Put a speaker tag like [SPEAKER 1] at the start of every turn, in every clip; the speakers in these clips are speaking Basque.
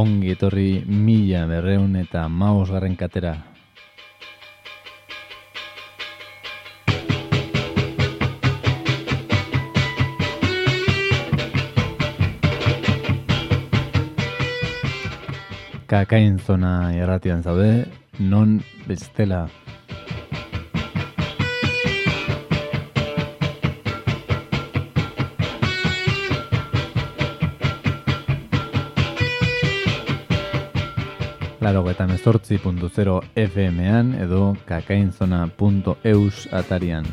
[SPEAKER 1] Ongi etorri mila berreun eta maus garren katera. Kakain zona erratian zaude, non bestela. Eta mezortzi puntu zero FM-an edo kakainzona.eus atarian.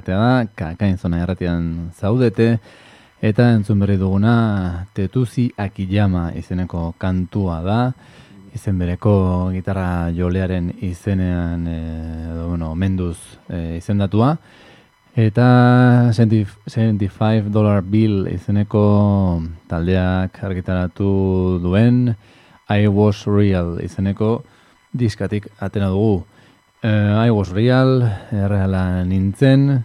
[SPEAKER 1] Katea da, kakain zona erratian zaudete, eta entzun berri duguna tetuzi akiyama izeneko kantua da, izen bereko gitarra jolearen izenean, e, bueno, menduz e, izendatua, eta 75 dollar bill izeneko taldeak argitaratu duen, I was real izeneko diskatik atena dugu. Uh, I was real, erreala nintzen,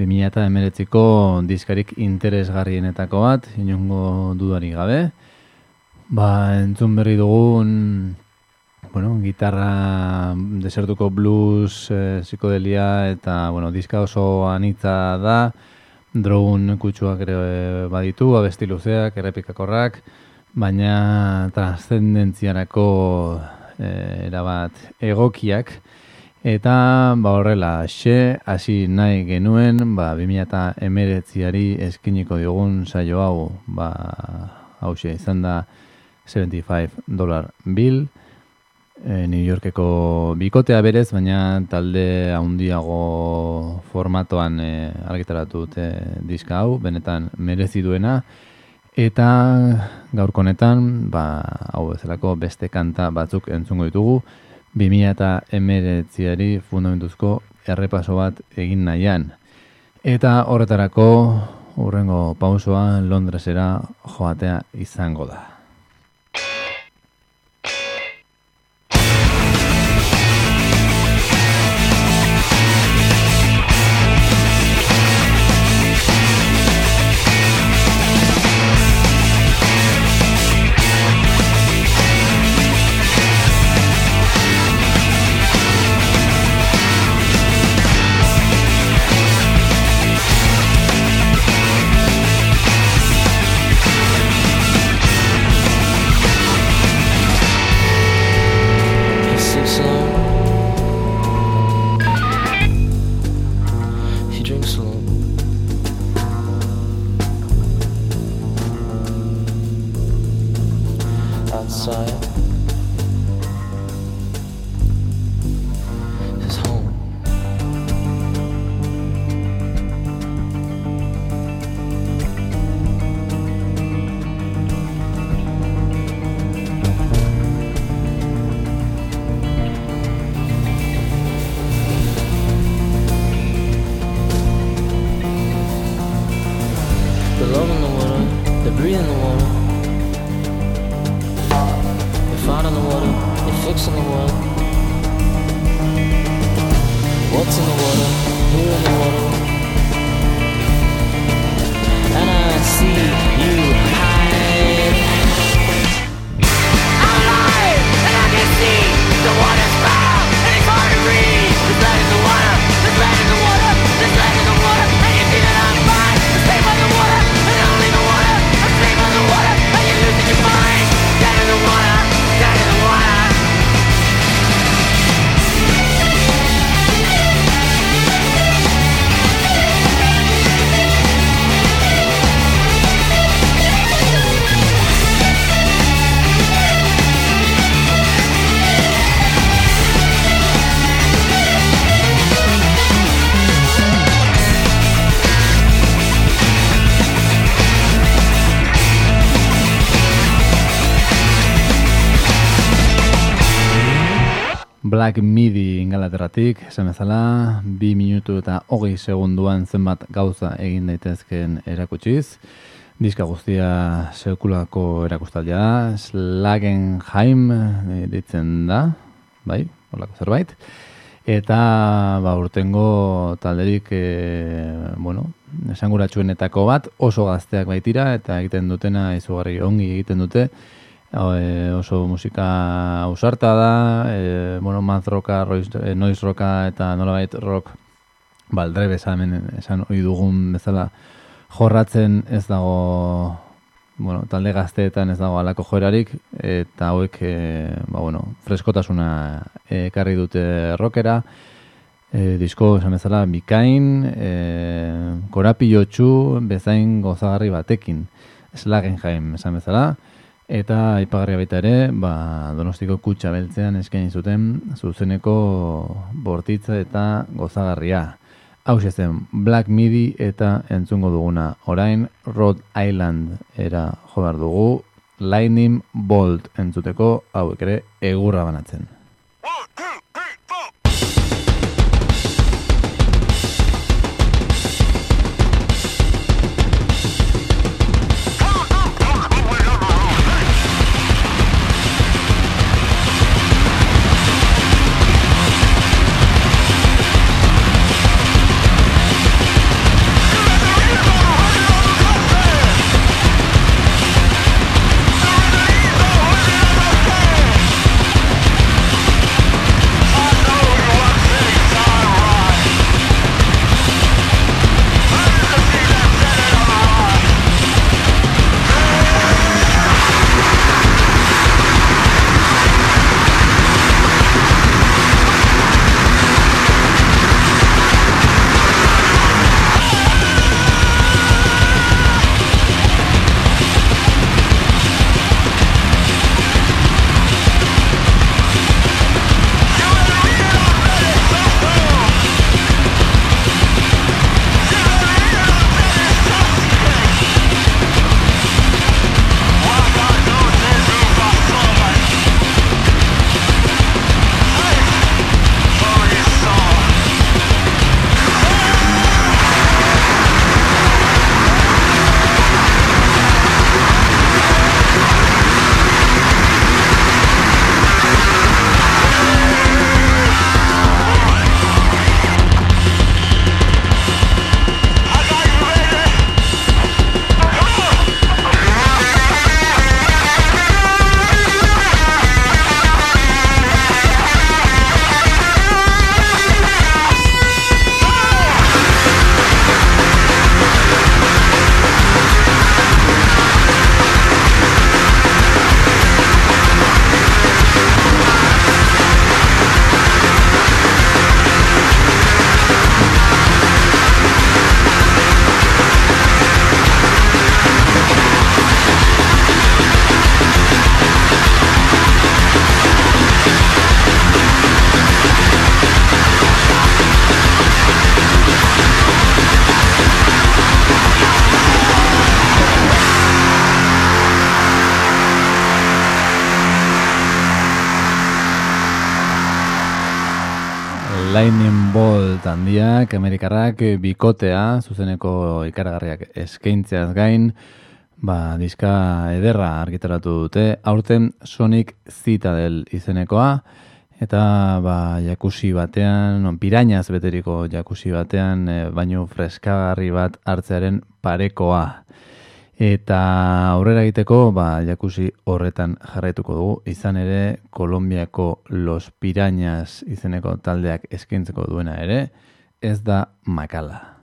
[SPEAKER 1] 2000 eta diskarik interesgarrienetako bat, inongo dudari gabe. Ba, entzun berri dugun, bueno, gitarra desertuko blues, eh, psikodelia eta, bueno, diska oso anitza da, drogun kutsuak ere baditu, abesti luzeak, errepikakorrak, baina transcendentziarako eh, erabat egokiak, Eta ba horrela, xe, hasi nahi genuen, ba, 2000 eta emeretziari eskiniko diogun saio hau, ba, hau xe, izan da 75 dolar bil, e, New Yorkeko bikotea berez, baina talde handiago formatoan e, argitaratu dute diska hau, benetan merezi duena, eta gaurkonetan, ba, hau bezalako beste kanta batzuk entzungo ditugu, 2000 eta emeretziari fundamentuzko errepaso bat egin nahian. Eta horretarako, urrengo pausoa Londresera joatea izango da. Black Midi ingalaterratik, esan bezala, bi minutu eta hogei segunduan zenbat gauza egin daitezken erakutsiz. Diska guztia sekulako erakustaldia da, Slagenheim eh, ditzen da, bai, holako zerbait. Eta ba, urtengo talderik, e, bueno, esanguratsuenetako bat, oso gazteak baitira, eta egiten dutena izugarri ongi egiten dute, e, oso musika ausarta da, e, bueno, math rocka, e, noise rocka eta nolabait rock baldre bezamen esan ohi dugun bezala. Jorratzen ez dago bueno, talde gazteetan ez dago alako joerarik eta hauek e, ba, bueno, freskotasuna ekarri dute rockera. E, disko esan bezala bikain e, korapilotxu bezain gozagarri batekin. Slagenheim esan bezala Eta aipagarria baita ere, ba, donostiko kutsa beltzean eskaini zuten zuzeneko bortitza eta gozagarria. Hau zen Black Midi eta entzungo duguna. Orain Rhode Island era jobar dugu, Lightning Bolt entzuteko hauek ere egurra banatzen. Handiak, Amerikarrak bikotea, zuzeneko ikaragarriak eskaintzeaz gain, ba, diska ederra argitaratu dute, aurten Sonic Citadel izenekoa, eta ba, jakusi batean, non, pirainaz beteriko jakusi batean, e, baino freskagarri bat hartzearen parekoa. Eta aurrera egiteko, ba, jakusi horretan jarraituko dugu, izan ere, Kolombiako Los Pirañas izeneko taldeak eskintzeko duena ere, ez da makala.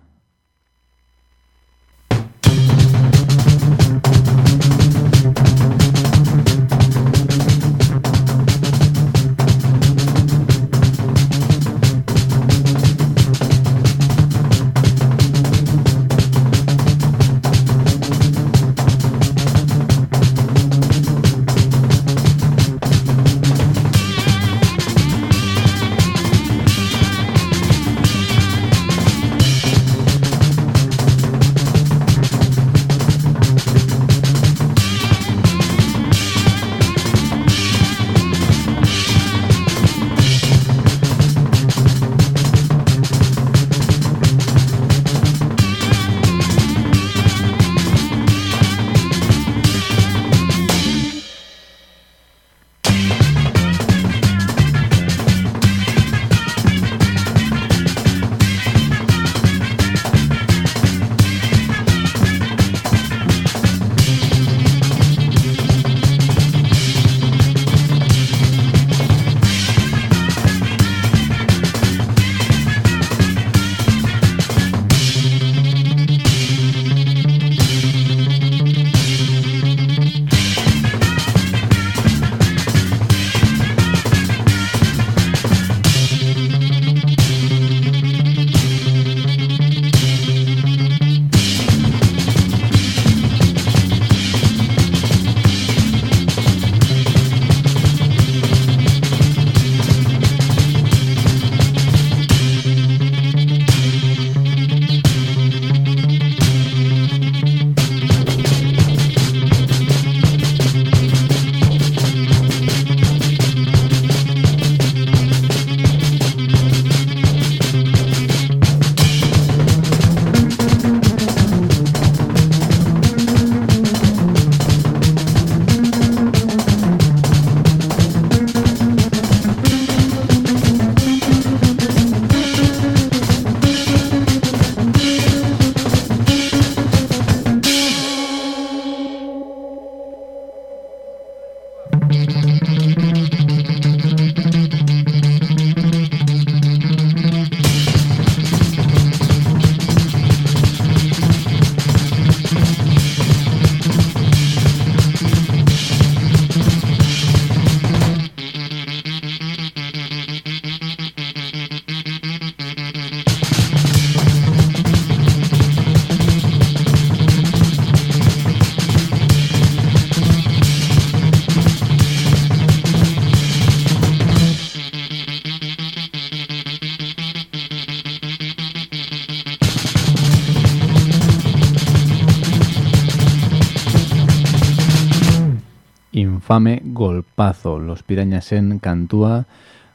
[SPEAKER 1] Infame golpazo, los pirañasen kantua,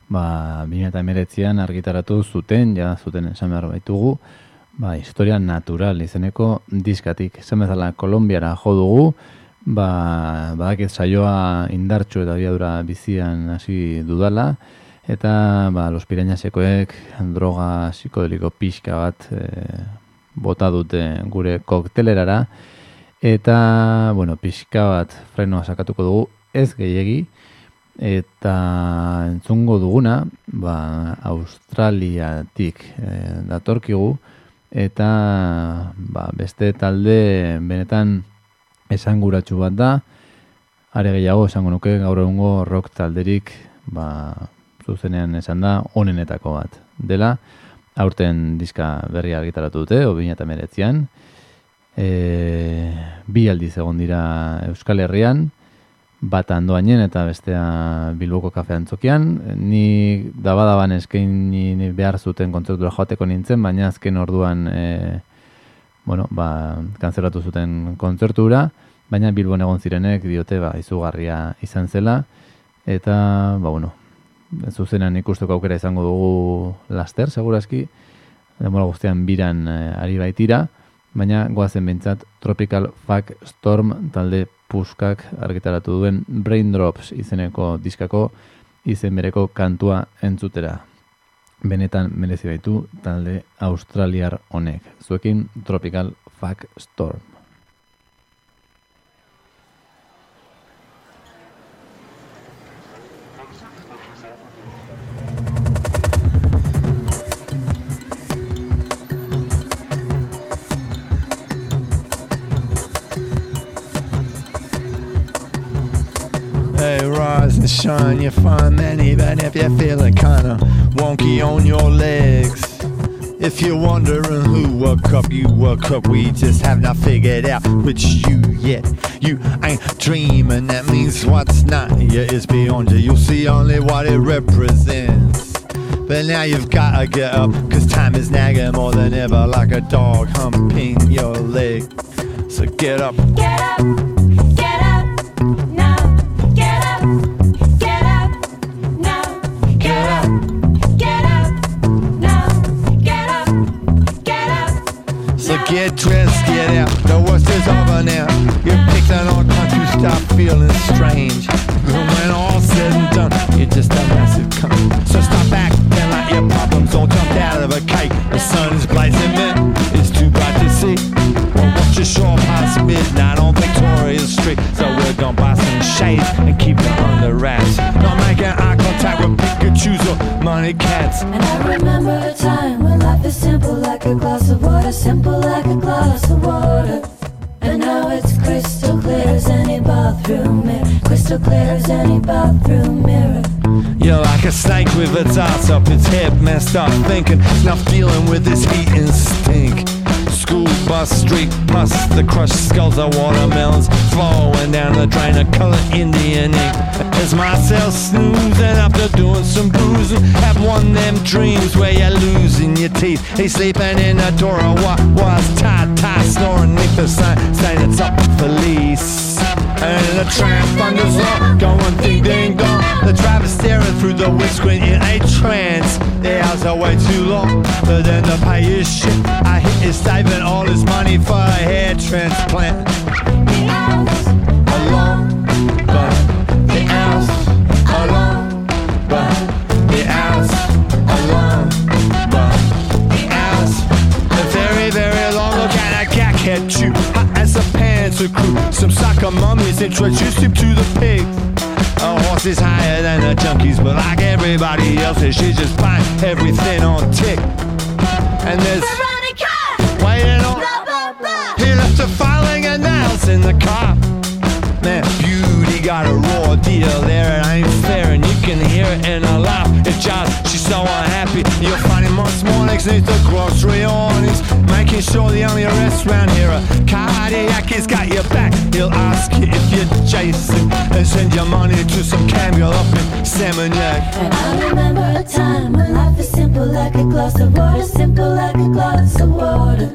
[SPEAKER 1] ba, bine eta emeretzean argitaratu zuten, ja zuten esan behar baitugu, ba, historia natural izeneko diskatik. Esan bezala Kolombiara jo dugu, ba, badakit saioa indartxu eta biadura bizian hasi dudala, eta ba, los pirañasekoek droga psikodeliko pixka bat e, bota dute gure koktelerara, Eta, bueno, pixka bat frenoa sakatuko dugu, ez gehiegi, eta entzungo duguna, ba, Australiatik e, datorkigu, eta ba, beste talde benetan esanguratsu bat da, are gehiago esango nuke gaur egungo rock talderik ba, zuzenean esan da onenetako bat. Dela, aurten diska berri argitaratu dute, obin eta meretzian, e, bi aldiz egon dira Euskal Herrian, bat andoainen eta bestea Bilboko kafe antzokian. Ni dabadaban eskain ni behar zuten kontzertura joateko nintzen, baina azken orduan e, bueno, ba, kanzeratu zuten kontzertura, baina Bilbon egon zirenek diote ba, izugarria izan zela, eta, ba, bueno, zuzenan ikusteko aukera izango dugu laster, segurazki, demora guztian biran e, ari baitira, baina goazen bintzat Tropical Fuck Storm talde puskak argitaratu duen Braindrops izeneko diskako izen bereko kantua entzutera. Benetan merezi baitu talde australiar honek. Zuekin Tropical Fuck Storm.
[SPEAKER 2] Rise and shine, you find men even if you're feeling kinda wonky on your legs. If you're wondering who woke up, you woke up. We just have not figured out which you yet. You ain't dreaming, that means what's not here is beyond you. You'll see only what it represents. But now you've gotta get up, cause time is nagging more than ever, like a dog humping your leg. So get up.
[SPEAKER 3] Get up.
[SPEAKER 2] So get dressed, get out. The worst is over now. You're picked an old country, stop feeling strange. And when all's said and done, you're just a massive cunt. So stop acting like your problems all jumped out of a cake. The sun's blazing, Watch shore past midnight on Victoria Street. So we're gonna buy some shades and keep it under wraps. Not making eye contact with Pikachu's or money cats.
[SPEAKER 3] And I remember a time when life is simple like a glass of water, simple like a glass of water. And now it's crystal clear as any bathroom mirror, crystal clear as any bathroom mirror.
[SPEAKER 2] You're like a snake with its ass up its hip, messed up thinking, not dealing with this heat and stink. School bus street plus the crushed skulls of watermelons flowing down the drain of color Indian ink. As myself snoozing after doing some boozing, have one them dreams where you're losing your teeth. He's sleeping in a door of what was tight, tight, snoring neath the sign saying it's up for lease. And the tram thunders up, going ding ding dong. The driver staring through the windscreen in a trance. The hours are way too long, but then the pay his shit, I hit his saving all his money for a hair transplant.
[SPEAKER 3] The hours
[SPEAKER 2] Along, but the hours along, but the hours panther crew. Some soccer mummies introduced him to the pigs. A horse is higher than the junkies, but like everybody else, she's just buying everything on tick. And there's
[SPEAKER 3] Veronica!
[SPEAKER 2] waiting on.
[SPEAKER 3] Blah, blah, blah!
[SPEAKER 2] He left a filing and nails in the car. Man, beauty got a raw deal there. It ain't fair, and you can hear it in her laugh. If John, she's so unhappy. You'll find him most mornings neath the grocery awnings, making sure the only arrests round here are cardiac. He's got your back. He'll ask you if you're Jason and send your money to some cameo up in Seminyak.
[SPEAKER 3] And I remember a time when life is simple like a glass of water, simple like a glass of water.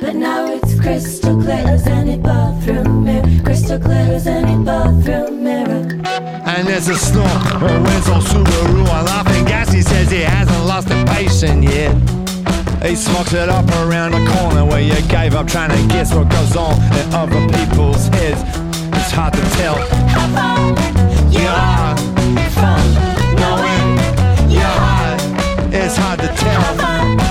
[SPEAKER 3] But now it's crystal clear as any bathroom mirror, crystal clear as any bathroom mirror.
[SPEAKER 2] And there's a snort. Oh, where's old Subaru? I'm laughing gas. He says he hasn't lost a patient yet. He smokes it up around the corner where you gave up trying to guess what goes on in other people's heads. It's hard to tell how far you are from knowing your heart. It's hard to tell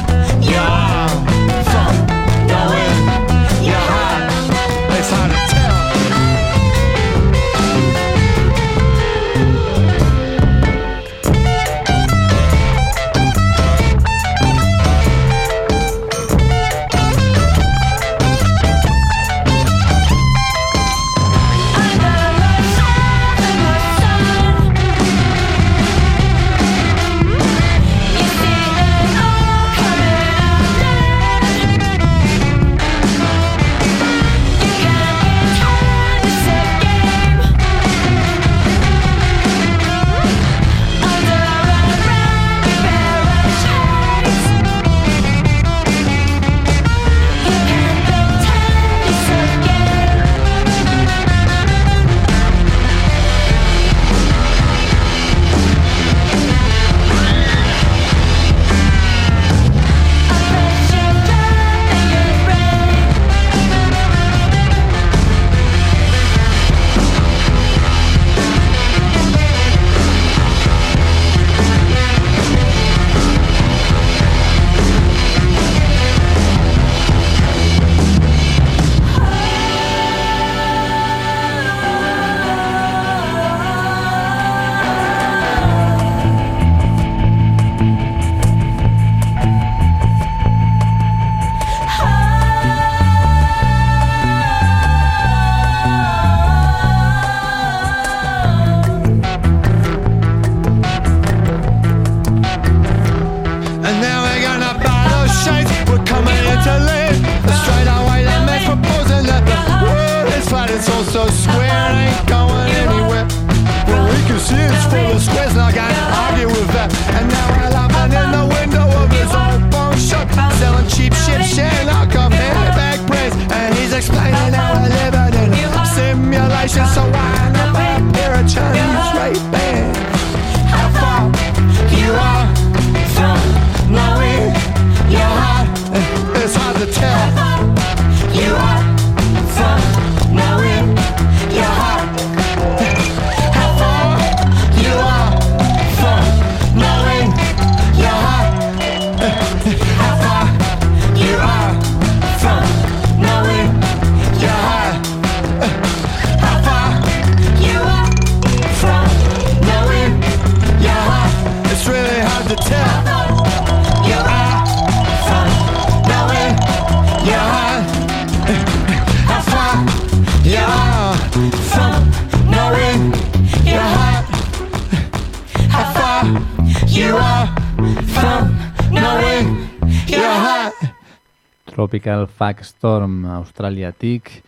[SPEAKER 1] Tropical Fuck Storm Australiatik,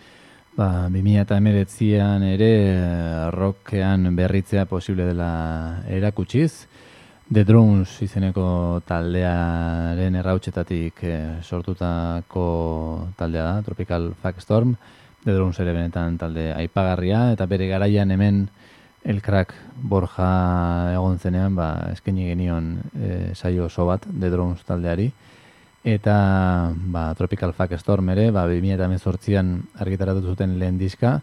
[SPEAKER 1] ba, 2008an ere eh, rockean berritzea posible dela erakutsiz. The Drones izeneko taldearen errautxetatik eh, sortutako taldea da, Tropical Fuck Storm. The Drones ere benetan talde aipagarria, eta bere garaian hemen Elkrak Borja egon zenean, ba, eskaini genion eh, saio oso bat The Drones taldeari. Eta ba, Tropical Fuck Storm ere, ba, 2018an argitaratu zuten lehen diska,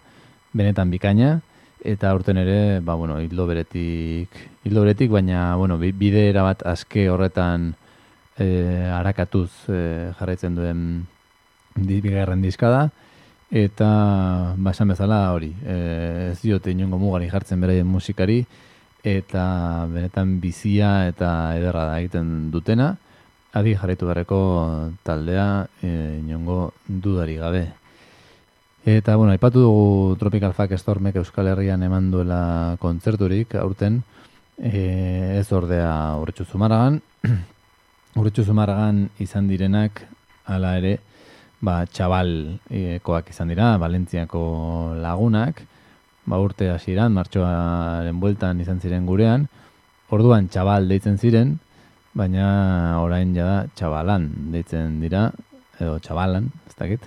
[SPEAKER 1] benetan bikaina, eta aurten ere, ba, bueno, hildo beretik, hildo beretik, baina, bueno, bi- bide erabat aske horretan e, arakatuz e, jarraitzen duen bigarren diska da, eta ba, esan bezala hori, e, ez diote inongo mugari jartzen beraien musikari, eta benetan bizia eta ederra da egiten dutena, adi jarraitu beharreko taldea e, inongo dudari gabe. Eta, bueno, aipatu dugu Tropical Fuck Stormek Euskal Herrian eman duela kontzerturik aurten, e, ez ordea urretxu zumaragan, urretxu zumaragan izan direnak, hala ere, ba, txabalkoak izan dira, Valentziako lagunak, ba, urte hasieran martxoaren bueltan izan ziren gurean, orduan txabal deitzen ziren, baina orain jada txabalan deitzen dira, edo txabalan, ez dakit.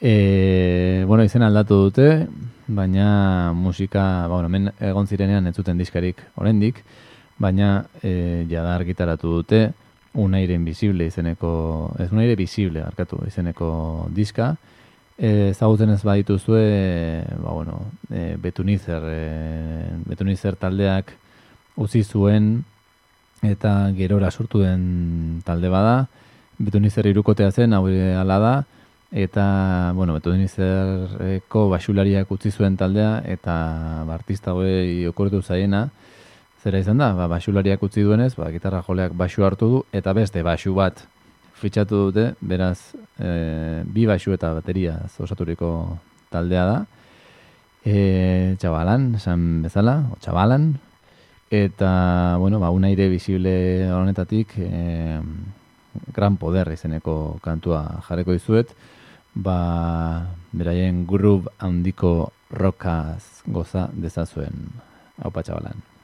[SPEAKER 1] E, bueno, izen aldatu dute, baina musika, ba, bueno, men egon zirenean ez zuten diskarik oraindik, baina e, jada argitaratu dute Unaire Invisible izeneko, ez Unaire Visible, arkatu, izeneko diska, e, zagutzen ez badituzue, ba, bueno, e, betunizer, e, betunizer taldeak utzi zuen eta gerora sortu den talde bada, betunizer irukotea zen, hau ala da, eta, bueno, betonizerreko basulariak utzi zuen taldea, eta artista hori okortu zaiena, zera izan da, ba, basulariak utzi duenez, ba, gitarra joleak basu hartu du, eta beste basu bat fitxatu dute, beraz, e, bi basu eta bateria osaturiko taldea da, e, txabalan, esan bezala, o txabalan, eta, bueno, ba, unaire visible honetatik, e, gran poder izeneko kantua jarreko dizuet, ba, beraien grub handiko rokaz goza dezazuen. Hau patxabalan.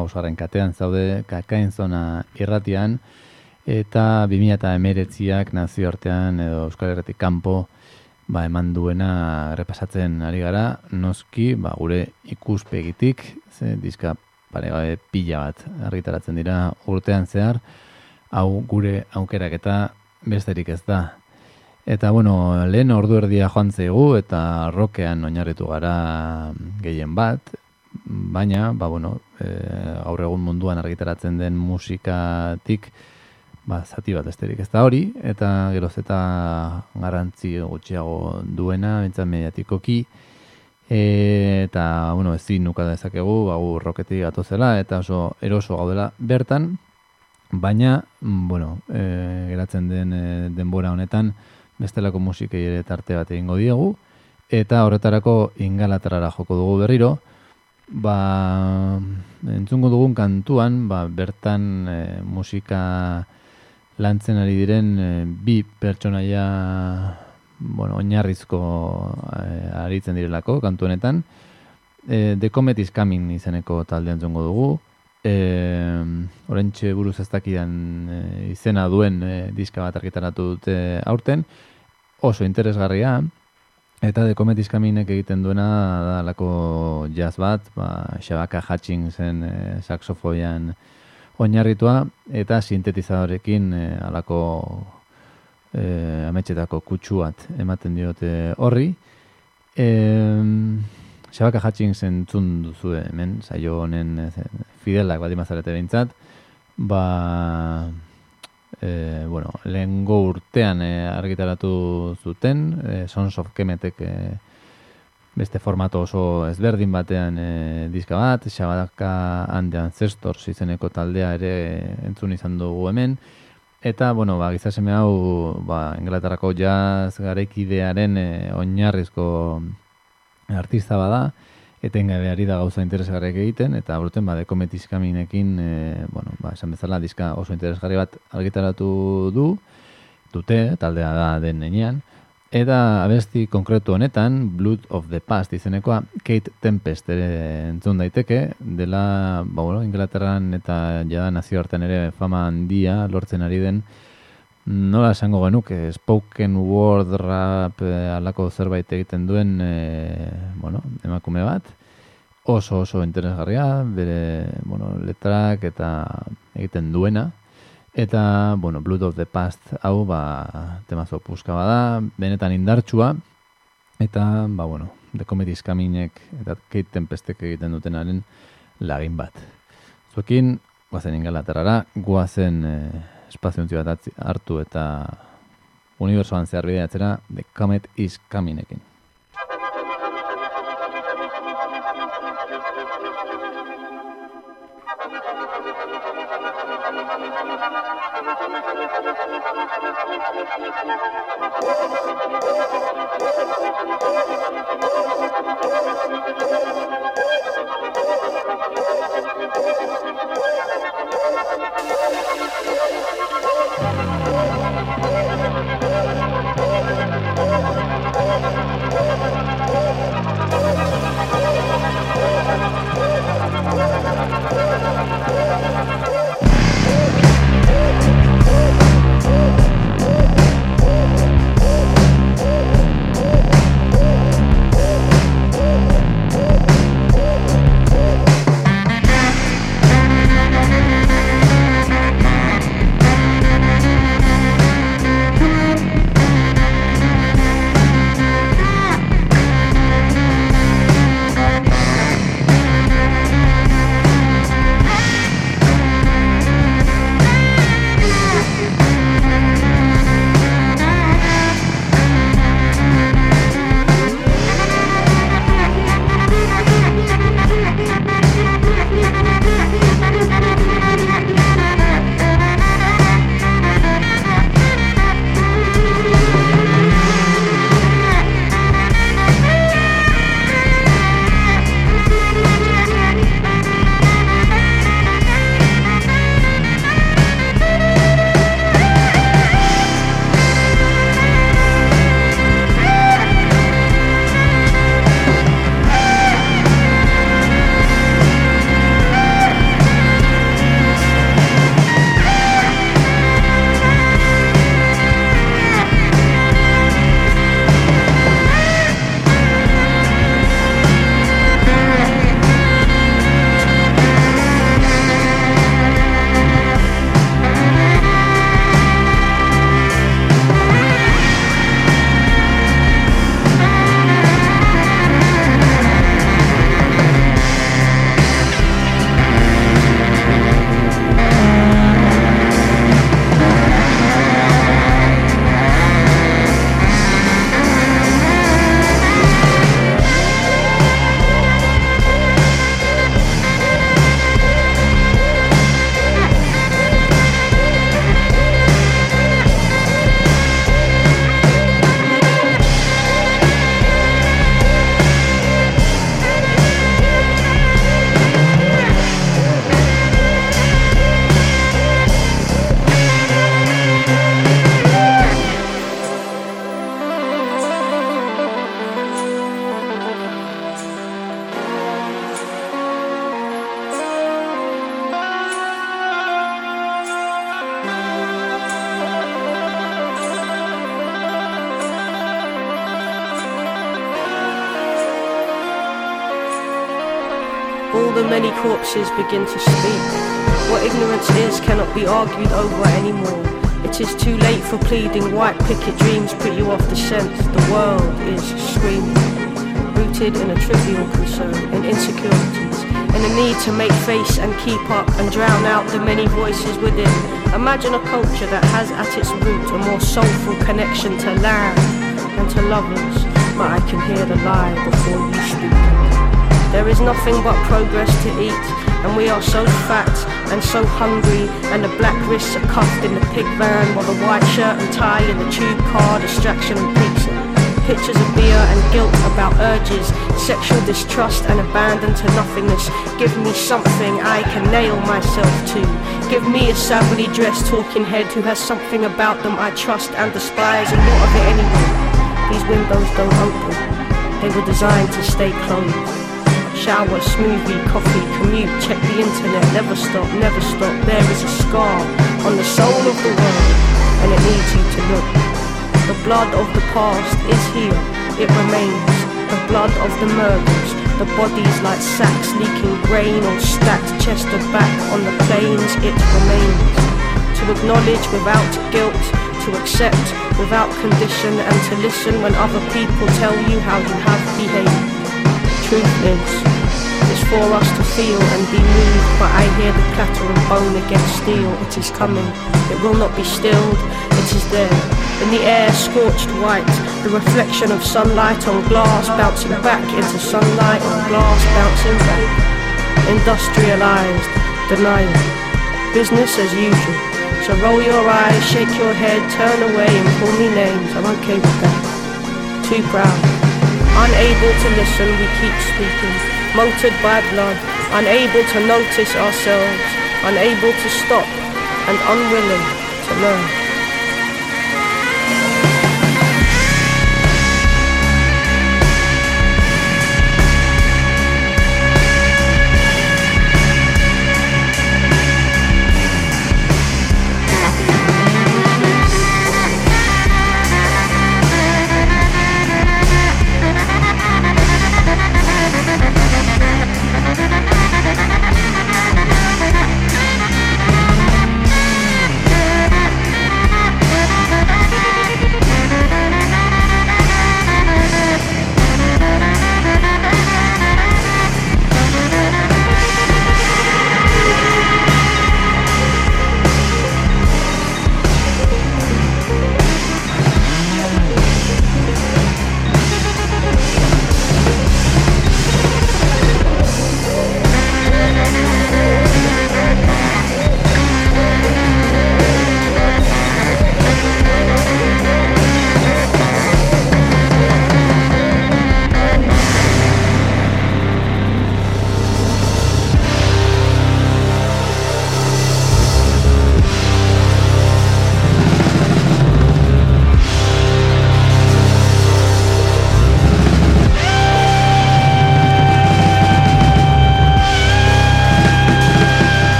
[SPEAKER 1] Mausgarren katean zaude kakain zona irratian, eta 2000 eta nazioartean edo Euskal Herretik kanpo ba, eman duena repasatzen ari gara, noski ba, gure ikuspegitik, ze diska pare gabe pila bat argitaratzen dira urtean zehar, hau gure aukerak eta besterik ez da. Eta bueno, lehen ordu erdia joan zeigu eta rokean oinarritu gara gehien bat, baina, ba bueno, e, gaur egun munduan argitaratzen den musikatik, ba, zati bat esterik ez da hori, eta geroz eta garantzi gutxiago duena, bintzat mediatikoki, e, eta, bueno, ezin nuka dezakegu, hau roketi zela, eta oso eroso gaudela bertan, baina, bueno, e, geratzen den e, denbora honetan, bestelako musikei ere tarte bat egingo diegu, eta horretarako ingalaterara joko dugu berriro, ba, entzungo dugun kantuan, ba, bertan e, musika lantzen ari diren e, bi pertsonaia bueno, oinarrizko e, aritzen direlako kantu honetan. E, The Comet is Coming izeneko taldean zongo dugu. E, Horentxe buruz ez dakidan e, izena duen e, diska bat argitaratu dute aurten. Oso interesgarria. Eta The Comet egiten duena da lako jazz bat, ba, Shabaka Hutchinsen e, saxofoian oinarritua eta sintetizadorekin e, alako e, ametxetako kutsu bat ematen diote horri. E, Xabaka Hutchings entzun duzu hemen, saio honen fidelak bat imazarete behintzat, ba, e, bueno, lehen urtean e, argitaratu zuten, e, Sons of Kemetek e, beste formato oso ezberdin batean e, diska bat, Xabadaka and the Ancestors izeneko taldea ere entzun izan dugu hemen, eta, bueno, ba, gizaseme hau, ba, Inglaterrako jazz garekidearen e, oinarrizko artista bada, etengabe ari da gauza interesgarriak egiten, eta aurten ba, dekometizkaminekin, e, bueno, ba, esan bezala, diska oso interesgarri bat argitaratu du, dute, taldea da den nenean, Eta abesti konkretu honetan, Blood of the Past izenekoa, Kate Tempest ere entzun daiteke, dela, ba, bueno, Inglaterran eta jada nazioartean ere fama handia lortzen ari den, nola esango genuke, spoken word rap eh, alako zerbait egiten duen, e, bueno, emakume bat, oso oso interesgarria, bere, bueno, letrak eta egiten duena, Eta, bueno, Blood of the Past hau, ba, temazo puska bada, benetan indartsua, eta, ba, bueno, The Comedy Scaminek eta Kate Tempestek egiten dutenaren lagin bat. Zuekin, guazen ingalaterrara, guazen eh, espaziontzi bat hartu eta unibersoan zehar bideatzera The Comet is Cominekin.
[SPEAKER 4] Corpses begin to speak. What ignorance is cannot be argued over anymore. It is too late for pleading. White picket dreams put you off the scent. The world is screaming, rooted in a trivial concern, in insecurities, in a need to make face and keep up and drown out the many voices within. Imagine a culture that has at its root a more soulful connection to land and to lovers. But I can hear the lie before you speak. There is nothing but progress to eat, and we are so fat and so hungry, and the black wrists are cuffed in the pig van, while the white shirt and tie in the tube car, distraction and pizza. Pictures of beer and guilt about urges, sexual distrust and abandon to nothingness. Give me something I can nail myself to. Give me a savagely dressed talking head who has something about them I trust and despise, and what of it anyway? These windows don't open. They were designed to stay closed. Shower, smoothie, coffee, commute, check the internet, never stop, never stop. There is a scar on the soul of the world, and it needs you to look. The blood of the past is here, it remains. The blood of the murders, the bodies like sacks leaking grain or stacked chest to back on the plains, it remains. To acknowledge without guilt, to accept without condition, and to listen when other people tell you how you have behaved truth is, it's for us to feel and be moved, but I hear the clatter of bone against steel. It is coming, it will not be stilled, it is there. In the air, scorched white, the reflection of sunlight on glass bouncing back into sunlight on glass bouncing back. Industrialized, denial, business as usual. So roll your eyes, shake your head, turn away and call me names. I'm okay with that. Too proud. Unable to listen, we keep speaking, motored by blood, unable to notice ourselves, unable to stop, and unwilling to learn.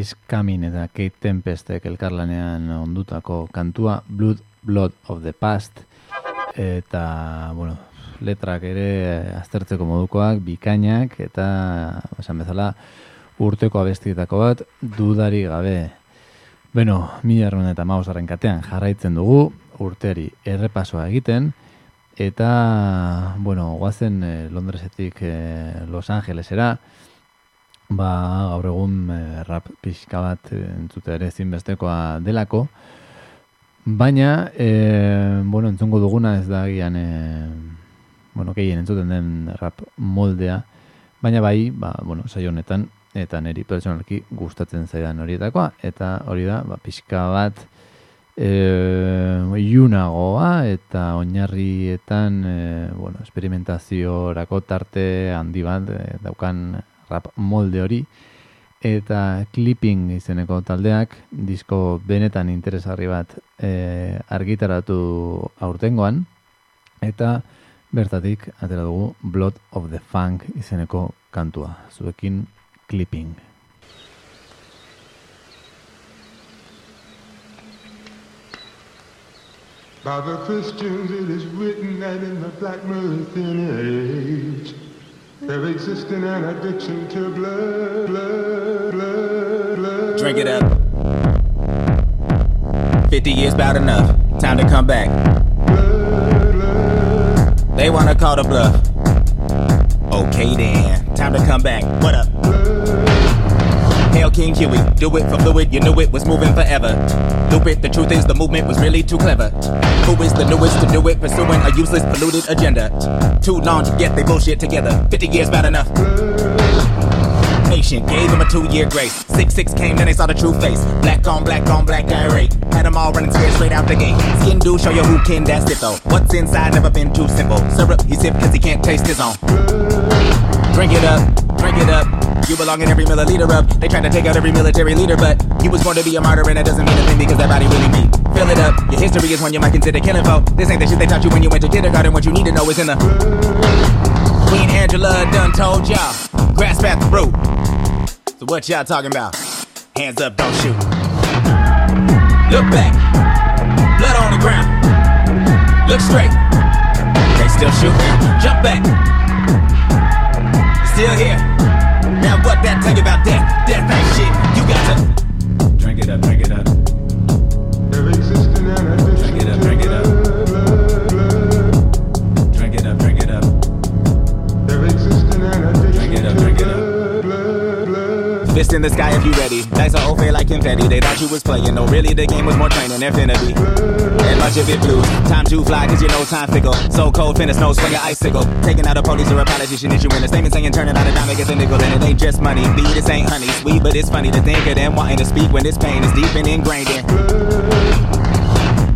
[SPEAKER 1] Is Coming eta Kate Tempestek elkarlanean ondutako kantua Blood, Blood of the Past eta, bueno, letrak ere aztertzeko modukoak, bikainak eta, esan bezala, urteko abestietako bat, dudari gabe. Beno, mila erron eta mausaren katean jarraitzen dugu, urteari errepasoa egiten, eta, bueno, guazen eh, Londresetik eh, Los Angelesera, ba, gaur egun eh, rap pixka bat eh, entzute ere zinbestekoa delako, baina, eh, bueno, entzungo duguna ez da gian, eh, bueno, gehien entzuten den rap moldea, baina bai, ba, bueno, saio honetan, eta niri personalki gustatzen zaidan horietakoa, eta hori da, ba, pixka bat, e, iunagoa, eta oinarrietan, e, bueno, esperimentaziorako tarte handi bat, e, daukan rap molde hori, eta clipping izeneko taldeak, disko benetan interesarri bat e, argitaratu aurtengoan, eta bertatik atera dugu Blood of the Funk izeneko kantua, zuekin clipping.
[SPEAKER 5] By the Christians it is written that in the Black Meridian age there exists an addiction to blood, blood, blood, blood.
[SPEAKER 6] Drink it up. 50 years bout enough. Time to come back. They wanna call the bluff. Okay then, time to come back. What up? Hail King Huey, do it for fluid, you knew it was moving forever. Loop it, the truth is the movement was really too clever. Who is the newest to do it, pursuing a useless, polluted agenda? Too long to get they bullshit together. 50 years bad enough. Nation gave him a two year grace. 6 6 came, then they saw the true face. Black on black on black irate. Had them all running scared straight out the gate. Skin do show you who can, that's it though. What's inside never been too simple. Syrup, he sip cause he can't taste his own. Drink it up, drink it up. You belong in every milliliter of. They tried to take out every military leader, but you was born to be a martyr, and that doesn't mean a thing because that body really beat. Fill it up. Your history is one you might consider killing for. This ain't the shit they taught you when you went to kindergarten. What you need to know is in the. Queen Angela done told y'all. Grasp at the. So what y'all talking about? Hands up, don't shoot. Look back. Blood on the ground. Look straight. They still shooting. Jump back. Still here. Now what that tell you about death? Death ain't shit. You got to drink it up, drink it up. Fist in the sky if you ready. Dice are fair like confetti. They thought you was playing. No, really, the game was more training be. And much of it blue. Time to fly, cause you know time fickle. So cold, finna snow, swing your icicle. Taking out a police or a politician, issuing a statement saying turning out a dime, get the nickel. And it ain't just money. B, this ain't honey. Sweet, but it's funny to think of them wanting to speak when this pain is deep and ingrained in.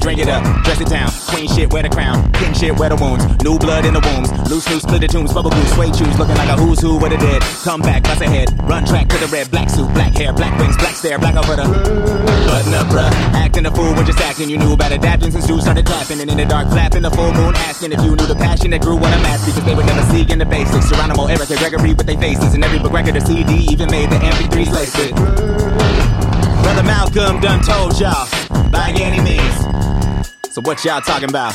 [SPEAKER 6] Drink it up, dress it down. Queen shit, wear the crown. King shit, wear the wounds. New blood in the wombs. Loose, loose, split the tombs. Bubble goose, suede shoes. Looking like a who's who with the dead. Come back, bust ahead. Run track to the red. Black suit, black hair, black wings, black stare, black over the. Button up, bruh. Acting a fool when just acting. You knew about adapting since you started clapping. And in the dark, flapping the full moon. Asking if you knew the passion that grew on a mask. Because they would never see in the basics. Geronimo, Eric, and Gregory with their faces. And every book record or CD even made the MP3s laced it. Brother Malcolm done told y'all. By any means. So what y'all talking about?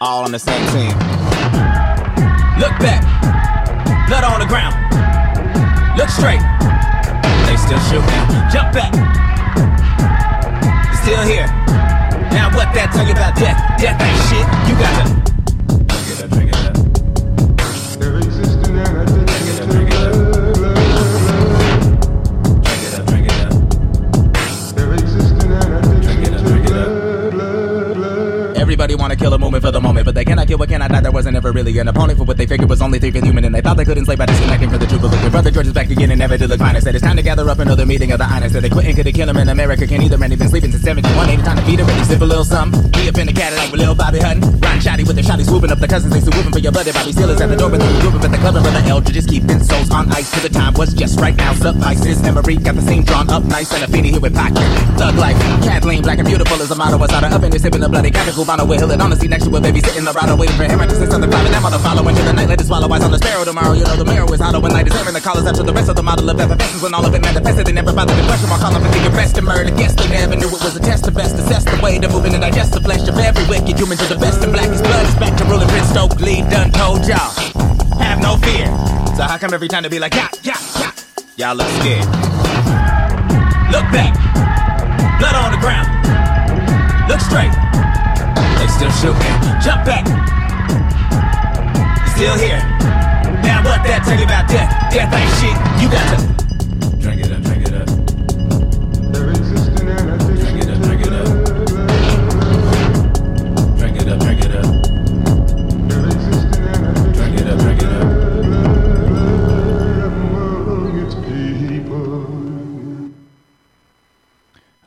[SPEAKER 6] All on the same team. Look back. Blood on the ground. Look straight. They still shooting. Jump back. Still here. Now what that tell you about death? Death ain't shit. You got to Everybody wanna kill a movement for the moment, but they cannot kill what I die. That wasn't ever really an opponent for what they figured was only thinking human, and they thought they couldn't enslave by disconnecting for the truth. But look, their brother George is back again and never did look fine. I said it's time to gather up another meeting of the honest. Said they quit and could kill him in America. Can either man, he been sleeping since 71. Ain't time to feed her, really sip a little something. Be up in the Cadillac with little Bobby Hutton. Ron Shotty with the shotty swooping up the cousins. They still whooping for your blood. Bobby Steelers at the door, but then we group up at the club. And brother Eldridge just keeping souls on ice till the time was just right now. Suffices memory, got the scene drawn up nice and a feeny here with pocket. Thug life, Kathleen, black and beautiful as a model. Was out of up in there sipping the bloody chemical bottle. With Hill the seat next to a baby sitting the waiting for him. I just said something private. That mother following to the night. Let it swallow eyes on the sparrow tomorrow. You know the mirror is hollow when light is the callers out to the rest of the model of effervescence when all of it manifested. They never bothered to question my call up and think arrested, murder. Guess they never knew it was a test to best. Assess the way to moving and digest the flesh of every wicked human to the best. And blackest blood is back to ruling Prince Stokely. Done told y'all. Have no fear. So how come every time they be like, yeah, yeah, yeah? Y'all look scared. Look back. Blood on the ground. Look straight. They still shooting. Jump back. Still here. Now what that tell you about death? Death ain't shit. You got to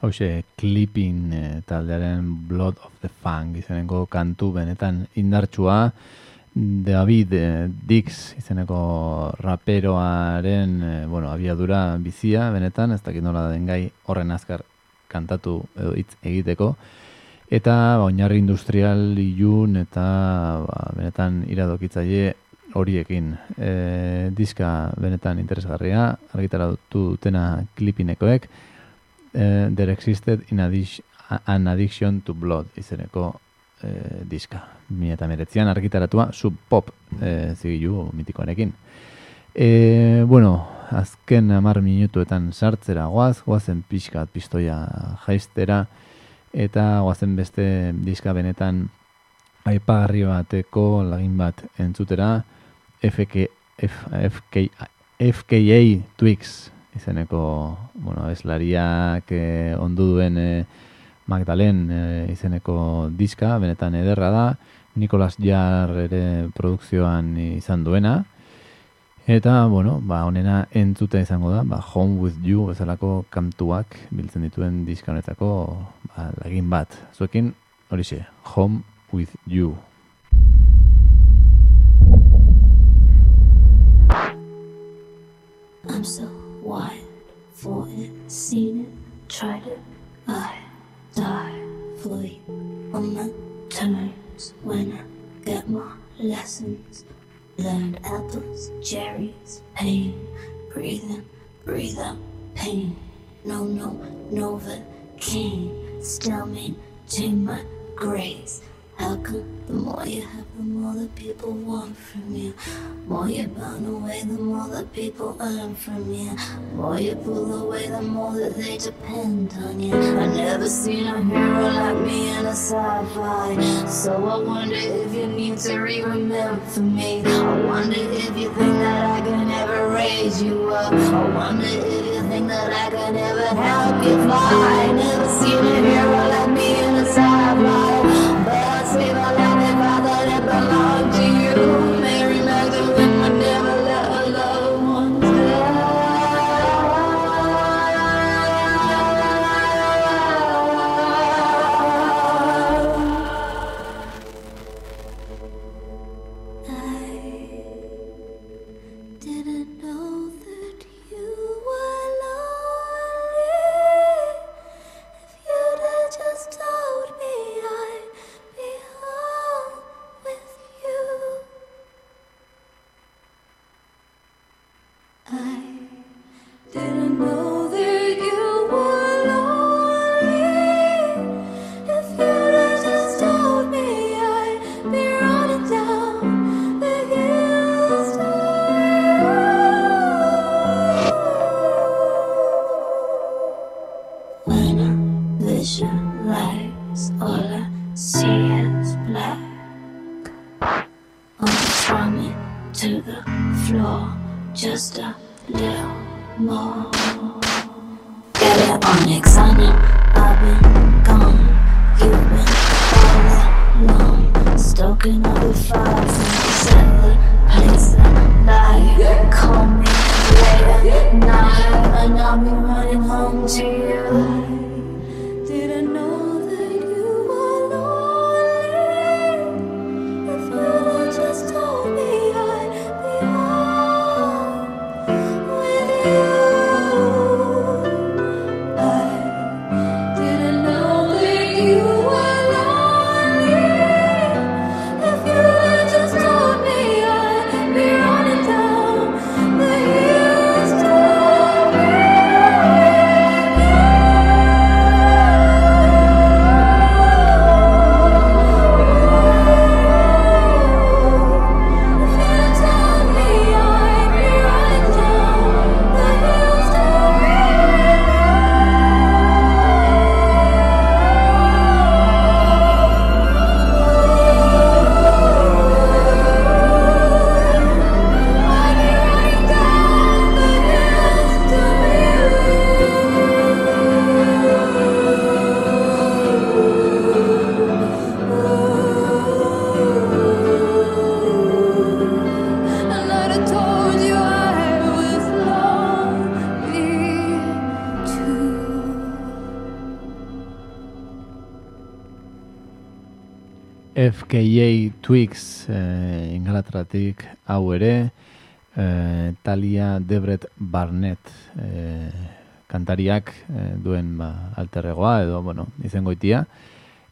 [SPEAKER 1] Hauxe, Clipping eh, taldearen Blood of the Funk izeneko kantu benetan indartsua. David eh, Dix izeneko raperoaren eh, bueno, abiadura bizia benetan, ez dakit nola den gai horren azkar kantatu edo hitz egiteko. Eta ba, oinarri industrial ilun eta ba, benetan iradokitzaile horiekin. E, diska benetan interesgarria, argitaratu dutena klipinekoek, eh, There Existed in addic- an Addiction to Blood izeneko eh, diska. Mila eta meretzian argitaratua sub pop eh, zigilu mitikoarekin. E, bueno, azken amar minutuetan sartzera goaz, goazen pixkat pistoia jaistera, eta goazen beste diska benetan aipagarri bateko lagin bat entzutera, FK, F, FK, FKA Twix izeneko, bueno, eslariak eh, ondu duen eh, Magdalen eh, izeneko diska, benetan ederra da, Nicolas Jarr ere produkzioan izan duena, eta, bueno, ba, honena entzuta izango da, ba, Home with You bezalako kantuak biltzen dituen diska honetako ba, lagin bat. Zuekin, horixe, Home with You.
[SPEAKER 3] Lessons. Learned apples, cherries, pain, breathing, breathe out pain. No, no, Novocaine, still maintain my grace. How come the more you have, the more that people want from you? The more you burn away, the more that people earn from you. The more you pull away, the more that they depend on you. I never seen a hero like me in a sci-fi. So I wonder if you need to re-remember me. I wonder if you think that I can ever raise you up. I wonder if you think that I can ever help you fly. I never seen a hero like me in a sci-fi.
[SPEAKER 1] FKA Twigs eh, ingalatratik hau ere, eh, Talia Debret Barnett eh, kantariak eh, duen ba, alterregoa edo, bueno, izengoitia.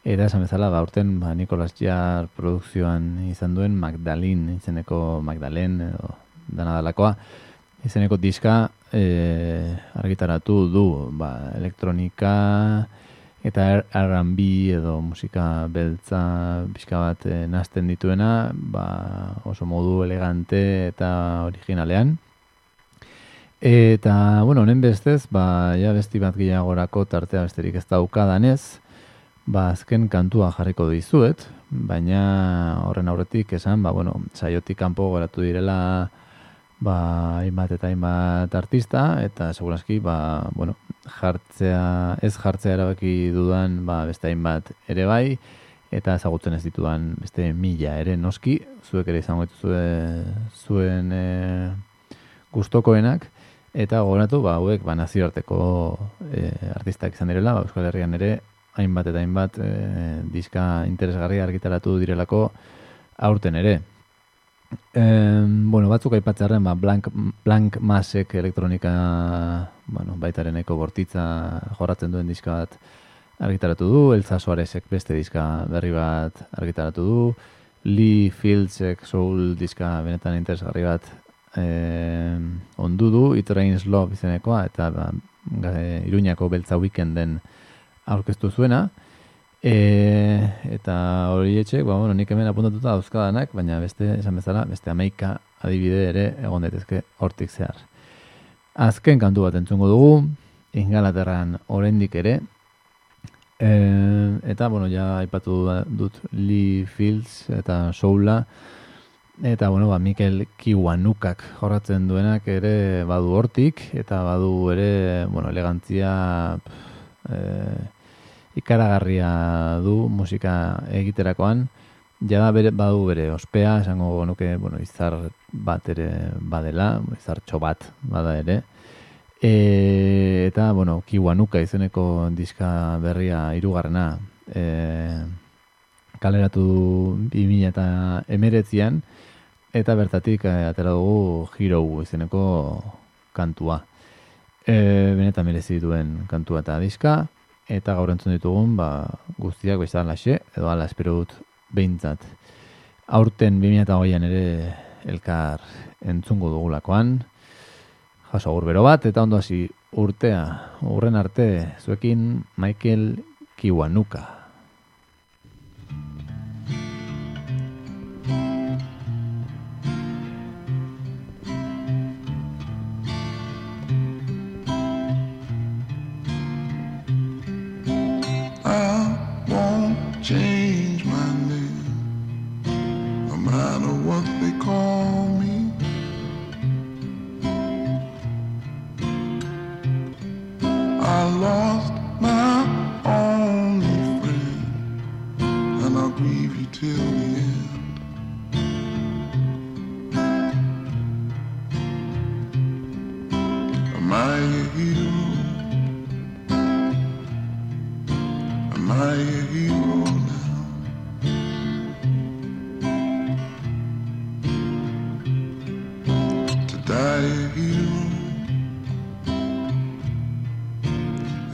[SPEAKER 1] Eta esan bezala, ba, urten ba, Nicolas Jarr produkzioan izan duen Magdalene, izeneko Magdalene edo dana dalakoa. Izeneko diska eh, argitaratu du ba, elektronika eta R&B edo musika beltza pixka bat eh, nasten dituena ba, oso modu elegante eta originalean. Eta, bueno, honen bestez, ba, ja besti bat gehiagorako tartea besterik ez daukadanez, ba, azken kantua jarriko dizuet, baina horren aurretik esan, ba, bueno, saiotik kanpo geratu direla ba, hainbat eta hainbat artista, eta segurazki, ba, bueno, jartzea, ez jartzea erabaki dudan, ba, beste hainbat ere bai, eta ezagutzen ez ditudan beste mila ere noski, zuek ere izango dituzue zuen e, gustokoenak, eta gogoratu, ba, hauek, ba, nazioarteko e, artistak izan direla, ba, Euskal Herrian ere, hainbat eta hainbat e, diska interesgarria argitaratu direlako aurten ere. E, bueno, batzuk aipatzearen, ba, Blank, Blank Masek elektronika, bueno, baitaren eko bortitza jorratzen duen diska bat argitaratu du, Elza Suarezek beste diska berri bat argitaratu du, Lee Fieldsek soul diska benetan interesgarri bat eh, ondu du, It Rains Love izenekoa, eta ba, ga- Iruñako beltza weekenden aurkeztu zuena. E, eta hori etxek, ba, bueno, nik hemen apuntatuta dauzkadanak, baina beste, esan bezala, beste ameika adibide ere egon daitezke hortik zehar. Azken kantu bat entzungo dugu, Ingalaterran oraindik ere, e, eta, bueno, ja aipatu dut Lee Fields eta Soula, eta, bueno, ba, Mikel Kiwanukak jorratzen duenak ere badu hortik, eta badu ere, bueno, elegantzia, e, ikaragarria du musika egiterakoan, jada bere, badu bere ospea, esango nuke, bueno, izar bat ere badela, izartxo bat bada ere. E, eta, bueno, Kiwanuka izeneko diska berria irugarrena e, kaleratu du 2000 eta emeretzian, eta bertatik e, atera dugu Hero izeneko kantua. E, benetan merezi duen kantua eta diska, eta gaur entzun ditugun, ba, guztiak bezala laxe, edo ala espero dut behintzat. Aurten 2008an ere elkar entzungo dugulakoan, jaso agur bero bat, eta ondo hasi urtea, urren arte, zuekin Michael Kiwanuka.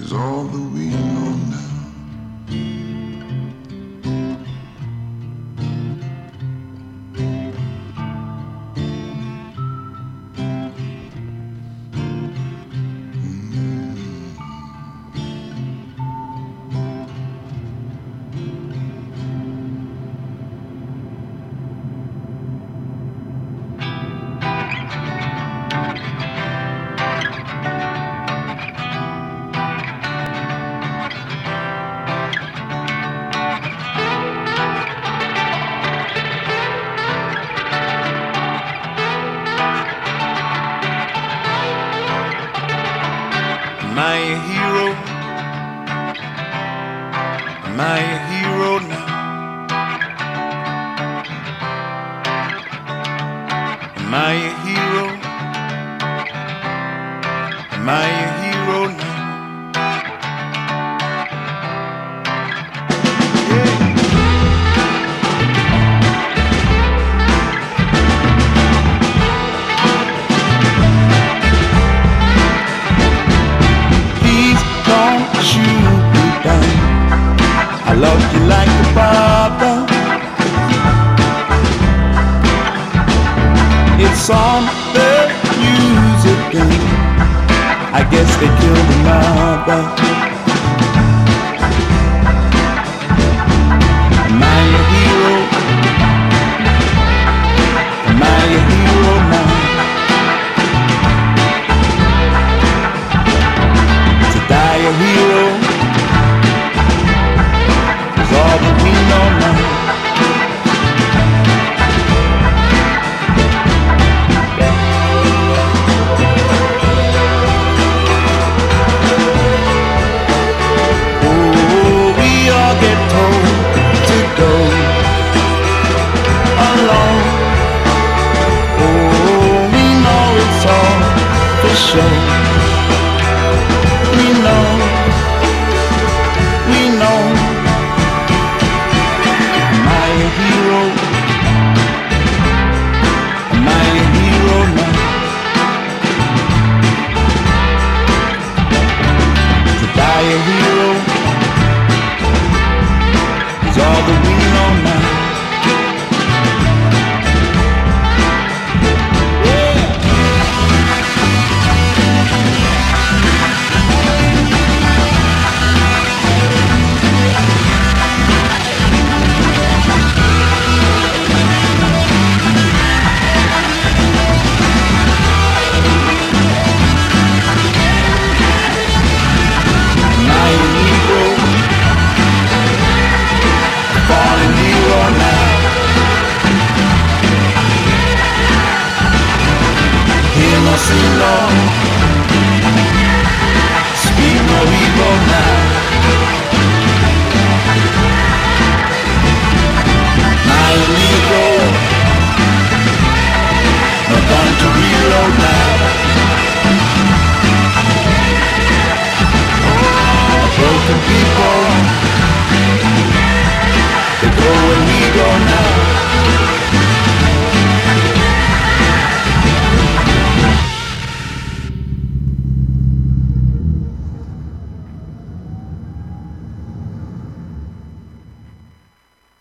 [SPEAKER 7] Is all that we